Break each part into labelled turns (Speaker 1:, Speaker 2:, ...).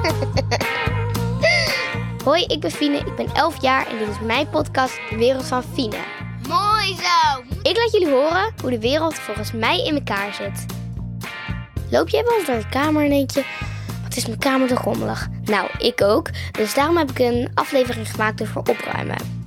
Speaker 1: Hoi, ik ben Fine, ik ben 11 jaar en dit is mijn podcast De Wereld van Fine.
Speaker 2: Mooi zo.
Speaker 1: Ik laat jullie horen hoe de wereld volgens mij in elkaar zit. Loop jij wel eens door de kamer en denk je, wat is mijn kamer toch rommelig? Nou, ik ook, dus daarom heb ik een aflevering gemaakt over opruimen.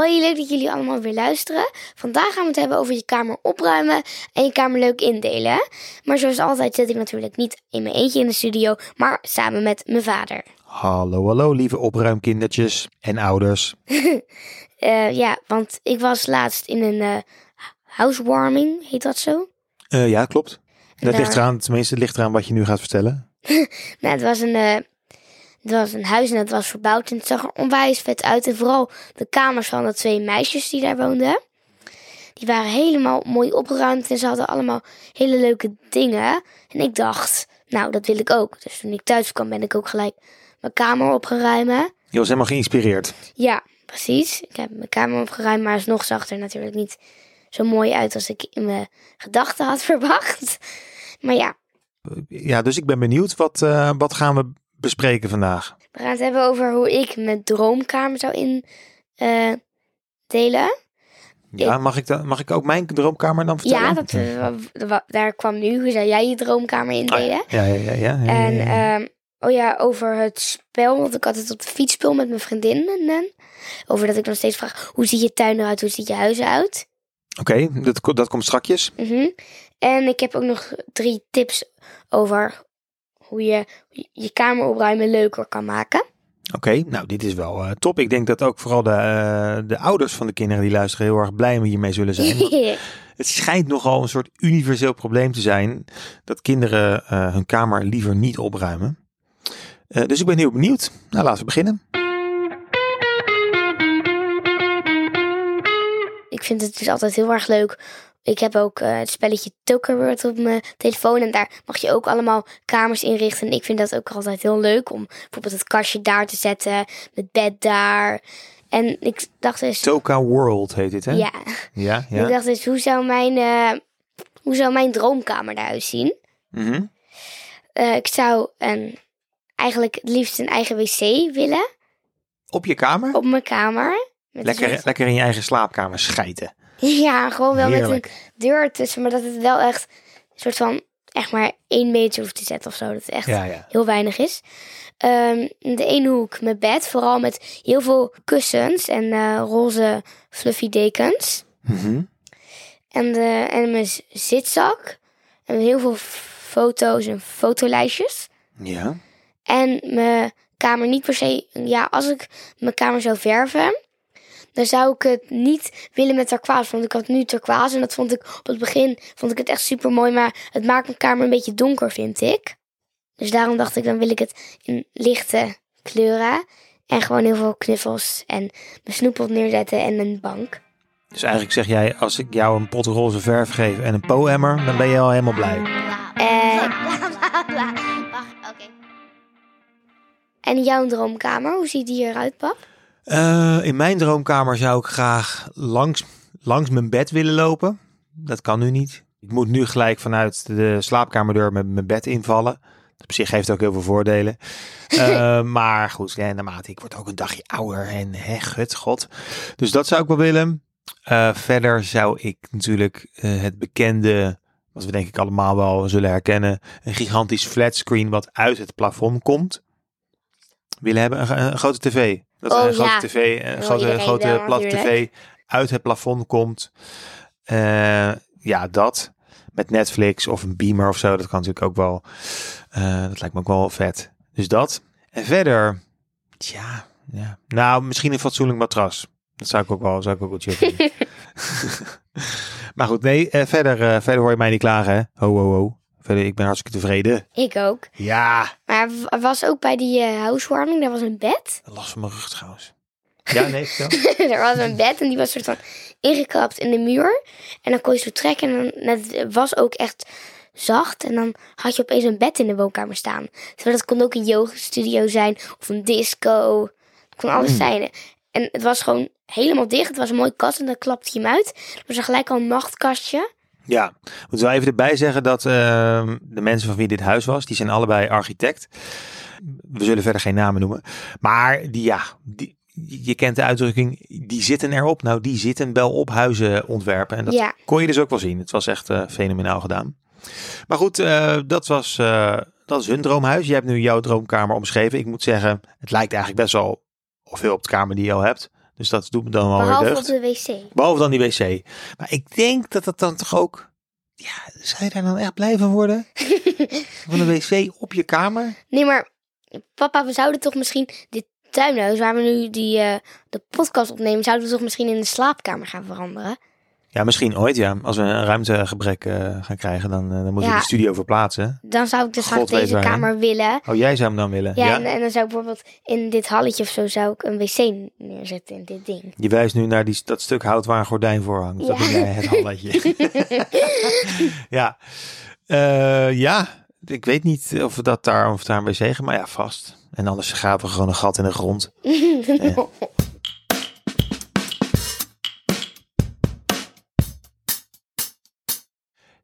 Speaker 1: Hoi, leuk dat jullie allemaal weer luisteren. Vandaag gaan we het hebben over je kamer opruimen en je kamer leuk indelen. Maar zoals altijd zit ik natuurlijk niet in mijn eentje in de studio, maar samen met mijn vader.
Speaker 3: Hallo, hallo, lieve opruimkindertjes en ouders.
Speaker 1: Eh, ja, want ik was laatst in een eh, housewarming, heet dat zo?
Speaker 3: Eh, ja, klopt. Dat
Speaker 1: daar-
Speaker 3: ligt eraan, tenminste, het ligt eraan wat je nu gaat vertellen.
Speaker 1: Nou, het was een, het was een huis en het was verbouwd en het zag er onwijs vet uit. En vooral de kamers van de twee meisjes die daar woonden. Die waren helemaal mooi opgeruimd en ze hadden allemaal hele leuke dingen. En ik dacht, nou, dat wil ik ook. Dus toen ik thuis kwam ben ik ook gelijk mijn kamer opgeruimen.
Speaker 3: Je was helemaal geïnspireerd.
Speaker 1: Ja, precies. Ik heb mijn kamer opgeruimd, maar alsnog zag er natuurlijk niet zo mooi uit als ik in mijn gedachten had verwacht. Maar ja,
Speaker 3: Ja, dus ik ben benieuwd, wat, eh, wat gaan we bespreken vandaag?
Speaker 1: We gaan het hebben over hoe ik mijn droomkamer zou indelen.
Speaker 3: Ja, mag ik, dan, mag ik ook mijn droomkamer dan vertellen?
Speaker 1: ja, dat, eh, daar kwam nu. Hoe zou jij je droomkamer indelen?
Speaker 3: Ah, ja, ja, ja, ja, ja,
Speaker 1: En ehm, oh ja, over het spel. Want ik altijd op de fiets speel met mijn vriendinnen. Over dat ik nog steeds vraag, hoe ziet je tuin eruit? Hoe ziet je huis eruit?
Speaker 3: Oké, dat, dat komt strakjes.
Speaker 1: Mhm. En ik heb ook nog drie tips over hoe je je kamer opruimen leuker kan maken.
Speaker 3: Oké, nou dit is wel eh, top. Ik denk dat ook vooral de, eh, de ouders van de kinderen die luisteren heel erg blij hiermee zullen zijn. Het schijnt nogal een soort universeel probleem te zijn dat kinderen eh, hun kamer liever niet opruimen. Dus ik ben heel benieuwd. Nou, laten we beginnen.
Speaker 1: Ik vind het dus altijd heel erg leuk. Ik heb ook eh, het spelletje Tokerword op mijn telefoon. En daar mag je ook allemaal kamers inrichten. En ik vind dat ook altijd heel leuk om bijvoorbeeld het kastje daar te zetten. Het bed daar. En ik dacht dus...
Speaker 3: Toka World heet dit, hè?
Speaker 1: Ja,
Speaker 3: Ja,
Speaker 1: ik
Speaker 3: ja.
Speaker 1: dacht dus, hoe zou mijn, eh, hoe zou mijn droomkamer eruit zien?
Speaker 3: Mhm.
Speaker 1: Eh, ik zou een, eigenlijk het liefst een eigen wc willen
Speaker 3: Op je kamer?
Speaker 1: op mijn kamer.
Speaker 3: Lekker,
Speaker 1: soort-
Speaker 3: lekker in je eigen slaapkamer schijten.
Speaker 1: Ja, gewoon wel met een deur tussen, maar dat het wel echt een soort van echt maar één meter hoeft te zetten of zo. Dat het echt
Speaker 3: Ja, ja.
Speaker 1: heel weinig is. Ehm, de ene hoek mijn bed, vooral met heel veel kussens en eh, roze fluffy dekens.
Speaker 3: Mhm.
Speaker 1: En, de, en mijn zitzak. En heel veel foto's en fotolijstjes.
Speaker 3: Ja.
Speaker 1: En mijn kamer niet per se. Ja, als ik mijn kamer zou verven, dan zou ik het niet willen met turquoise. Want ik had nu turquoise en dat vond ik op het begin vond ik het echt super mooi. Maar het maakt mijn kamer een beetje donker, vind ik. Dus daarom dacht ik, dan wil ik het in lichte kleuren. En gewoon heel veel knuffels en mijn snoepot neerzetten en een bank.
Speaker 3: Dus eigenlijk zeg jij, als ik jou een pot roze verf geef en een po-emmer, dan ben je al helemaal blij.
Speaker 1: Eh,
Speaker 2: Bla bla bla. Wacht, oké.
Speaker 1: en jouw droomkamer, hoe ziet die eruit, pap?
Speaker 3: Eh, in mijn droomkamer zou ik graag langs, langs mijn bed willen lopen. Dat kan nu niet. Ik moet nu gelijk vanuit de slaapkamerdeur met mijn bed invallen. Op zich heeft ook heel veel voordelen. Eh, maar goed, ja, naarmate ik word ook een dagje ouder en hè, gut, god. Dus dat zou ik wel willen. Eh, verder zou ik natuurlijk het bekende, wat we denk ik allemaal wel zullen herkennen, een gigantisch flatscreen wat uit het plafond komt. Willen hebben een, een grote tv. Dat
Speaker 1: Oh,
Speaker 3: een grote
Speaker 1: ja.
Speaker 3: tv, een grote, grote
Speaker 1: wel,
Speaker 3: platte tv uit het plafond komt. Eh, ja, dat. Met Netflix of een beamer of zo. Dat kan natuurlijk ook wel. eh, dat lijkt me ook wel vet. Dus dat. En verder. Tja, ja. Nou, misschien een fatsoenlijk matras. Dat zou ik ook wel, zou ik ook wel chill vinden. maar goed, nee. eh, verder, eh, verder hoor je mij niet klagen, hè. Ho, ho, ho. Verder, ik ben hartstikke tevreden.
Speaker 1: Ik ook.
Speaker 3: Ja.
Speaker 1: Maar er was ook bij die eh, housewarming, daar was een bed.
Speaker 3: Last van mijn rug trouwens. Ja, nee, vertel.
Speaker 1: er was een bed en die was soort van ingeklapt in de muur. En dan kon je zo trekken en dan, het was ook echt zacht. En dan had je opeens een bed in de woonkamer staan. Terwijl dat kon ook een yogastudio zijn of een disco. Het kon alles
Speaker 3: Mm.
Speaker 1: zijn. En het was gewoon helemaal dicht. Het was een mooie kast en dan klapte je hem uit. Er was gelijk al een nachtkastje.
Speaker 3: Ja, moet wel even erbij zeggen dat ehm, de mensen van wie dit huis was, die zijn allebei architect. We zullen verder geen namen noemen. Maar die, ja, die, je kent de uitdrukking, die zitten erop. Nou, die zitten wel op huizen ontwerpen. En dat
Speaker 1: Ja.
Speaker 3: kon je dus ook wel zien. Het was echt eh, fenomenaal gedaan. Maar goed, eh, dat was eh, dat is hun droomhuis. Je hebt nu jouw droomkamer omschreven. Ik moet zeggen, het lijkt eigenlijk best wel veel op de kamer die je al hebt. Dus dat doet me dan wel
Speaker 1: Behalve
Speaker 3: deugd.
Speaker 1: de wc.
Speaker 3: Behalve dan die wc. Maar ik denk dat dat dan toch ook... Ja, zou je daar dan echt blij van worden? van een wc op je kamer?
Speaker 1: Nee, maar papa, we zouden toch misschien dit tuinhuis waar we nu die, eh, de podcast opnemen, zouden we toch misschien in de slaapkamer gaan veranderen?
Speaker 3: Ja, misschien ooit ja. Als we een ruimtegebrek eh, gaan krijgen, dan, eh, dan moeten
Speaker 1: Ja.
Speaker 3: we de studio verplaatsen.
Speaker 1: Dan zou ik dus graag deze kamer willen.
Speaker 3: Oh, jij zou hem dan willen?
Speaker 1: Ja, En, en dan zou ik bijvoorbeeld in dit halletje of zo zou ik een wc neerzetten in dit ding.
Speaker 3: Je wijst nu naar die, dat stuk hout waar een gordijn voor hangt. Dat
Speaker 1: Ja.
Speaker 3: noem jij het halletje. ja. Eh, ja, ik weet niet of we dat daar, of daar een wc gaan, maar ja, vast. En anders graven we gewoon een gat in de grond.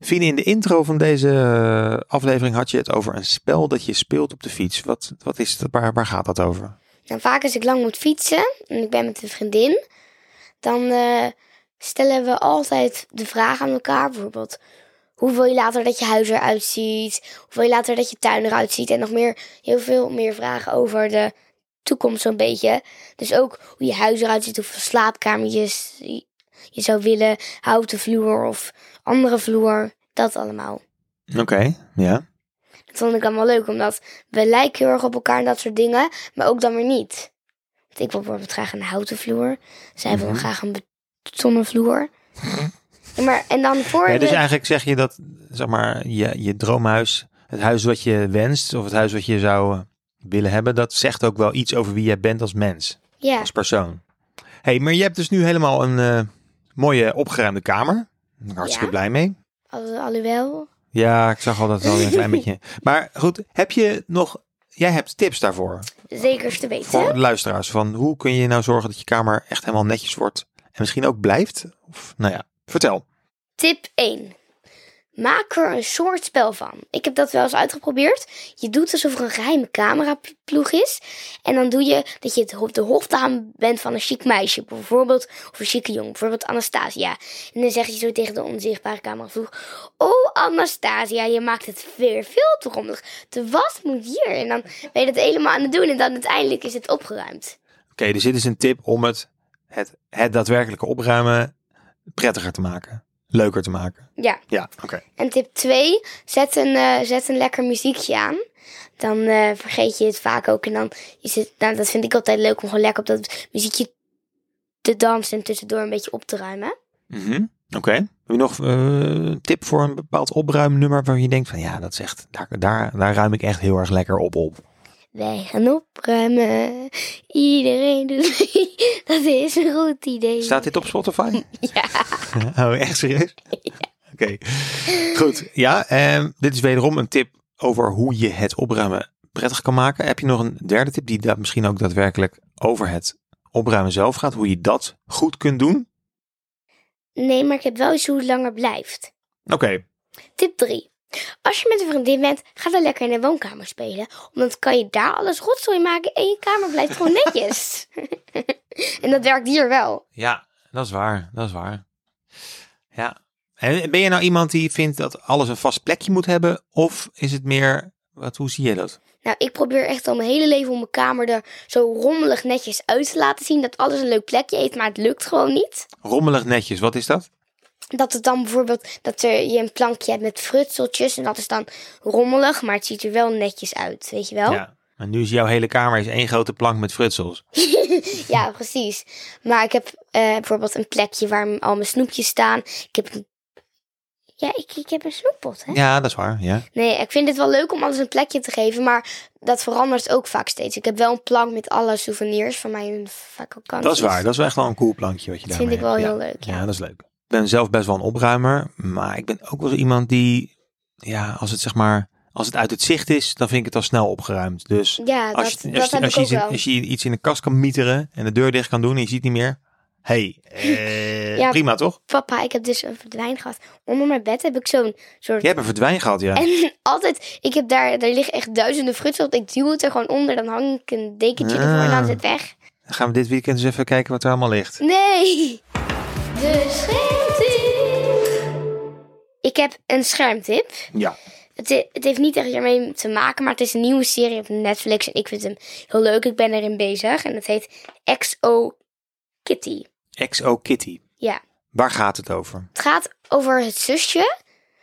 Speaker 3: Fine, in de intro van deze eh, aflevering had je het over een spel dat je speelt op de fiets. Wat, wat is het, waar, waar gaat dat over?
Speaker 1: Nou, vaak als ik lang moet fietsen en ik ben met een vriendin, dan eh, stellen we altijd de vraag aan elkaar. Bijvoorbeeld, hoe wil je later dat je huis eruit ziet? Hoe wil je later dat je tuin eruit ziet? En nog meer, heel veel meer vragen over de toekomst zo'n beetje. Dus ook hoe je huis eruit ziet, hoeveel slaapkamertjes je zou willen, houten vloer of andere vloer. Dat allemaal.
Speaker 3: Oké, ja.
Speaker 1: Dat vond ik allemaal leuk, omdat we lijken heel erg op elkaar en dat soort dingen, maar ook dan weer niet. Want ik wil bijvoorbeeld graag een houten vloer. Zij wil
Speaker 3: Mhm.
Speaker 1: graag een betonnen vloer. Ja, maar, en dan voor
Speaker 3: Ja, dus eigenlijk zeg je dat, zeg maar, je, je droomhuis, het huis wat je wenst, of het huis wat je zou eh, willen hebben, dat zegt ook wel iets over wie jij bent als mens,
Speaker 1: ja,
Speaker 3: als persoon. hey, maar je hebt dus nu helemaal een eh, mooie opgeruimde kamer. Hartstikke
Speaker 1: Ja.
Speaker 3: blij mee.
Speaker 1: al- alhoewel.
Speaker 3: Ja, ik zag al dat wel een klein beetje. Maar goed, heb je nog, jij hebt tips daarvoor,
Speaker 1: Zeker te weten.
Speaker 3: voor de luisteraars, van hoe kun je nou zorgen dat je kamer echt helemaal netjes wordt en misschien ook blijft? Of, nou ja, vertel.
Speaker 1: Tip 1. Maak er een soort spel van. Ik heb dat wel eens uitgeprobeerd. Je doet alsof er een geheime cameraploeg is. En dan doe je dat je het de hofdame bent van een chic meisje. Bijvoorbeeld, of een chique jongen. Bijvoorbeeld Anastasia. En dan zeg je zo tegen de onzichtbare cameraploeg. Oh Anastasia, je maakt het weer veel te rommelig. De was moet hier. En dan ben je dat helemaal aan het doen. En dan uiteindelijk is het opgeruimd.
Speaker 3: Oké, dus dit is een tip om het, het, het daadwerkelijke opruimen prettiger te maken. Leuker te maken.
Speaker 1: Ja.
Speaker 3: Ja, oké.
Speaker 1: En tip 2, zet een, eh, zet een lekker muziekje aan. Dan eh, vergeet je het vaak ook. En dan is het, nou, dat vind ik altijd leuk om gewoon lekker op dat muziekje te dansen en tussendoor een beetje op te ruimen.
Speaker 3: Mhm, Oké. Heb je nog eh, een tip voor een bepaald opruimnummer waar je denkt van ja, dat is echt, daar, daar, daar ruim ik echt heel erg lekker op op.
Speaker 1: Wij gaan opruimen. Iedereen doet mee. Dat is een goed idee.
Speaker 3: Staat dit op Spotify?
Speaker 1: Ja.
Speaker 3: oh, echt serieus? Oké. Goed. Ja, ehm, dit is wederom een tip over hoe je het opruimen prettig kan maken. Heb je nog een derde tip die dat misschien ook daadwerkelijk over het opruimen zelf gaat? Hoe je dat goed kunt doen?
Speaker 1: Nee, maar ik heb wel iets hoe het langer blijft.
Speaker 3: Oké.
Speaker 1: Tip 3. Als je met een vriendin bent, ga dan lekker in de woonkamer spelen. Omdat kan je daar alles rotzooi maken en je kamer blijft gewoon netjes. en dat werkt hier wel.
Speaker 3: Ja, dat is waar. Dat is waar. Ja. En ben je nou iemand die vindt dat alles een vast plekje moet hebben? Of is het meer, wat, hoe zie je dat?
Speaker 1: Nou, ik probeer echt al mijn hele leven om mijn kamer er zo rommelig netjes uit te laten zien. Dat alles een leuk plekje heeft, maar het lukt gewoon niet.
Speaker 3: Rommelig netjes, wat is dat?
Speaker 1: Dat het dan bijvoorbeeld, dat er, je een plankje hebt met frutseltjes. En dat is dan rommelig, maar het ziet er wel netjes uit, weet je wel?
Speaker 3: Ja. En nu is jouw hele kamer is één grote plank met frutsels.
Speaker 1: Ja, precies. Maar ik heb eh, bijvoorbeeld een plekje waar al mijn snoepjes staan. Ik heb een... Ja, ik, ik heb een snoeppot, hè?
Speaker 3: Ja, dat is waar. Ja.
Speaker 1: Nee, ik vind het wel leuk om alles een plekje te geven, maar dat verandert ook vaak steeds. Ik heb wel een plank met alle souvenirs van mijn vakanties.
Speaker 3: Dat is waar. Dat is wel echt wel een cool plankje wat je
Speaker 1: Dat
Speaker 3: daarmee
Speaker 1: vind ik wel
Speaker 3: hebt.
Speaker 1: heel leuk, ja.
Speaker 3: Ja, dat is leuk. Ik ben zelf best wel een opruimer, maar ik ben ook wel iemand die, ja, als het zeg maar, als het uit het zicht is, dan vind ik het al snel opgeruimd. Dus
Speaker 1: Ja,
Speaker 3: als je,
Speaker 1: dat
Speaker 3: als, iets in,
Speaker 1: wel.
Speaker 3: als je iets in de kast kan mieteren en de deur dicht kan doen en je ziet niet meer, hey, eh,
Speaker 1: Ja.
Speaker 3: prima toch?
Speaker 1: Papa, ik heb dus een verdwijn gehad. Onder mijn bed heb ik zo'n soort...
Speaker 3: Je hebt een verdwijn gehad, ja.
Speaker 1: En altijd, ik heb daar, daar liggen echt duizenden frutsel. Ik duw het er gewoon onder, dan hang ik een dekentje ervoor en dan is het weg.
Speaker 3: Dan gaan we dit weekend eens even kijken wat er allemaal ligt.
Speaker 1: Nee! De. Ik heb een schermtip.
Speaker 3: Ja.
Speaker 1: Het, he- het heeft niet echt ermee te maken, maar het is een nieuwe serie op Netflix. En ik vind hem heel leuk. Ik ben erin bezig. En het heet XO Kitty.
Speaker 3: XO Kitty.
Speaker 1: Ja.
Speaker 3: Waar gaat het over?
Speaker 1: Het gaat over het zusje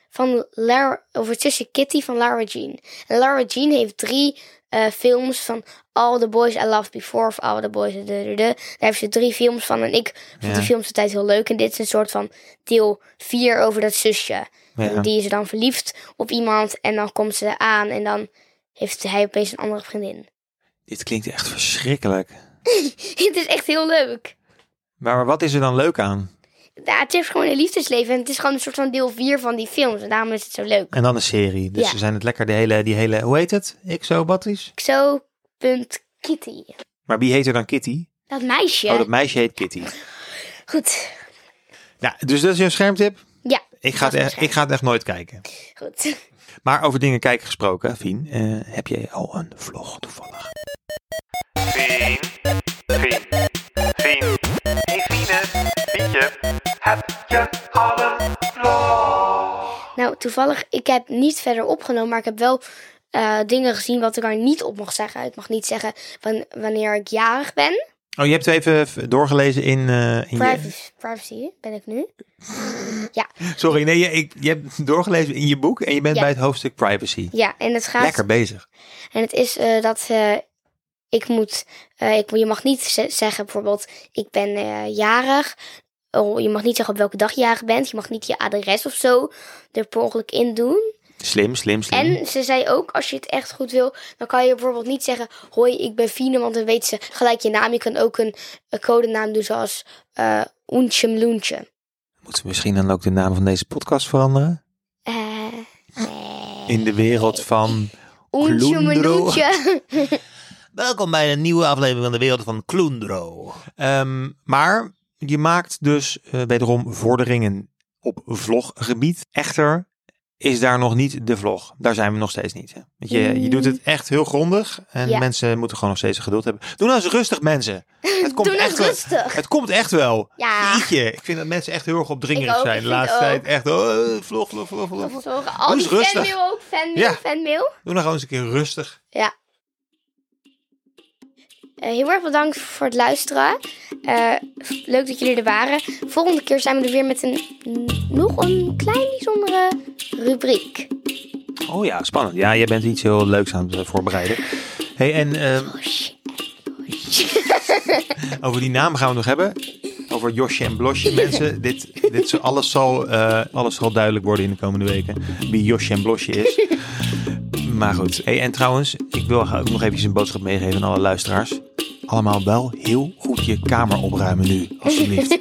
Speaker 1: van Lara, over het zusje Kitty van Lara Jean. En Lara Jean heeft drie eh, films van All the Boys I Loved Before of All the Boys. De, de, de. Daar heeft ze drie films van. En ik vond
Speaker 3: Ja.
Speaker 1: die films altijd heel leuk. En dit is een soort van deel vier over dat zusje.
Speaker 3: Ja.
Speaker 1: Die is dan verliefd op iemand en dan komt ze aan en dan heeft hij opeens een andere vriendin.
Speaker 3: Dit klinkt echt verschrikkelijk.
Speaker 1: het is echt heel leuk.
Speaker 3: Maar wat is er dan leuk aan?
Speaker 1: Ja, het is gewoon een liefdesleven en het is gewoon een soort van deel 4 van die films. En daarom is het zo leuk.
Speaker 3: En dan een serie. Dus
Speaker 1: Ja.
Speaker 3: ze zijn het lekker de hele, die hele, hoe heet het? XO Batteries?
Speaker 1: Zo, punt Kitty.
Speaker 3: Maar wie heet er dan Kitty?
Speaker 1: Dat meisje.
Speaker 3: Oh, dat meisje heet Kitty.
Speaker 1: Goed,
Speaker 3: Nou, dus dat is je schermtip? Ik ga, het echt, ik ga het echt nooit kijken.
Speaker 1: goed.
Speaker 3: Maar over dingen kijken gesproken, Fien. eh, heb jij al een vlog toevallig?
Speaker 4: Fien, Fien, Fien. Hey Fiene, Fientje, heb je al een vlog?
Speaker 1: Nou, toevallig, ik heb niet verder opgenomen, maar ik heb wel eh, dingen gezien wat ik er niet op mag zeggen. Ik mag niet zeggen wan- wanneer ik jarig ben.
Speaker 3: Oh, je hebt het even doorgelezen in, eh, in je...
Speaker 1: Privacy, privacy ben ik nu.
Speaker 3: Sorry, nee, je, ik, je hebt doorgelezen in je boek en je bent
Speaker 1: Ja.
Speaker 3: bij het hoofdstip privacy.
Speaker 1: Ja, en het gaat
Speaker 3: Lekker bezig.
Speaker 1: En het is eh, dat eh, ik moet, ik, je mag niet ze- zeggen bijvoorbeeld, ik ben jarig. Oh, je mag niet zeggen op welke dag je jarig bent. Je mag niet je adres of zo er per ongeluk in doen.
Speaker 3: Slim, slim, slim.
Speaker 1: En ze zei ook, als je het echt goed wil, dan kan je bijvoorbeeld niet zeggen, hoi, ik ben Fine, want dan weet ze gelijk je naam. Je kan ook een, een codenaam doen zoals eh Oentjem Loentje.
Speaker 3: Moeten we misschien dan ook de naam van deze podcast veranderen?
Speaker 1: Eh, nee.
Speaker 3: In de wereld van...
Speaker 1: Loentje.
Speaker 3: Welkom bij een nieuwe aflevering van de wereld van Kloendro. Ehm, maar je maakt dus eh, wederom vorderingen op vloggebied. Echter is daar nog niet de vlog. Daar zijn we nog steeds niet. Hè? Want je, je doet het echt heel grondig. En
Speaker 1: Ja.
Speaker 3: mensen moeten gewoon nog steeds geduld hebben. Doe nou eens rustig mensen. Het komt
Speaker 1: Doe nou
Speaker 3: echt wel-
Speaker 1: rustig.
Speaker 3: Het komt echt wel.
Speaker 1: Ja.
Speaker 3: Jeetje, ik vind dat mensen echt heel erg opdringerig zijn. De laatste tijd echt. Oh, vlog, vlog, vlog, vlog.
Speaker 1: Al die fanmail ook, fanmail,
Speaker 3: Ja.
Speaker 1: fanmail.
Speaker 3: Doe nou gewoon eens een keer rustig.
Speaker 1: Ja. Eh, heel erg bedankt voor het luisteren. Eh, leuk dat jullie er waren. Volgende keer zijn we er weer met een nog een klein bijzondere rubriek.
Speaker 3: Oh ja, spannend. Ja, jij bent iets heel leuks aan het eh, voorbereiden. Hey, en ehm, over die naam gaan we nog hebben. Over Josje en Blosje. Mensen, dit, dit alles, zal, alles zal duidelijk worden in de komende weken. Wie Josje en Blosje is. Maar goed. Hey, en trouwens, ik wil ook nog eventjes een boodschap meegeven aan alle luisteraars. Allemaal wel heel goed je kamer opruimen nu, alsjeblieft.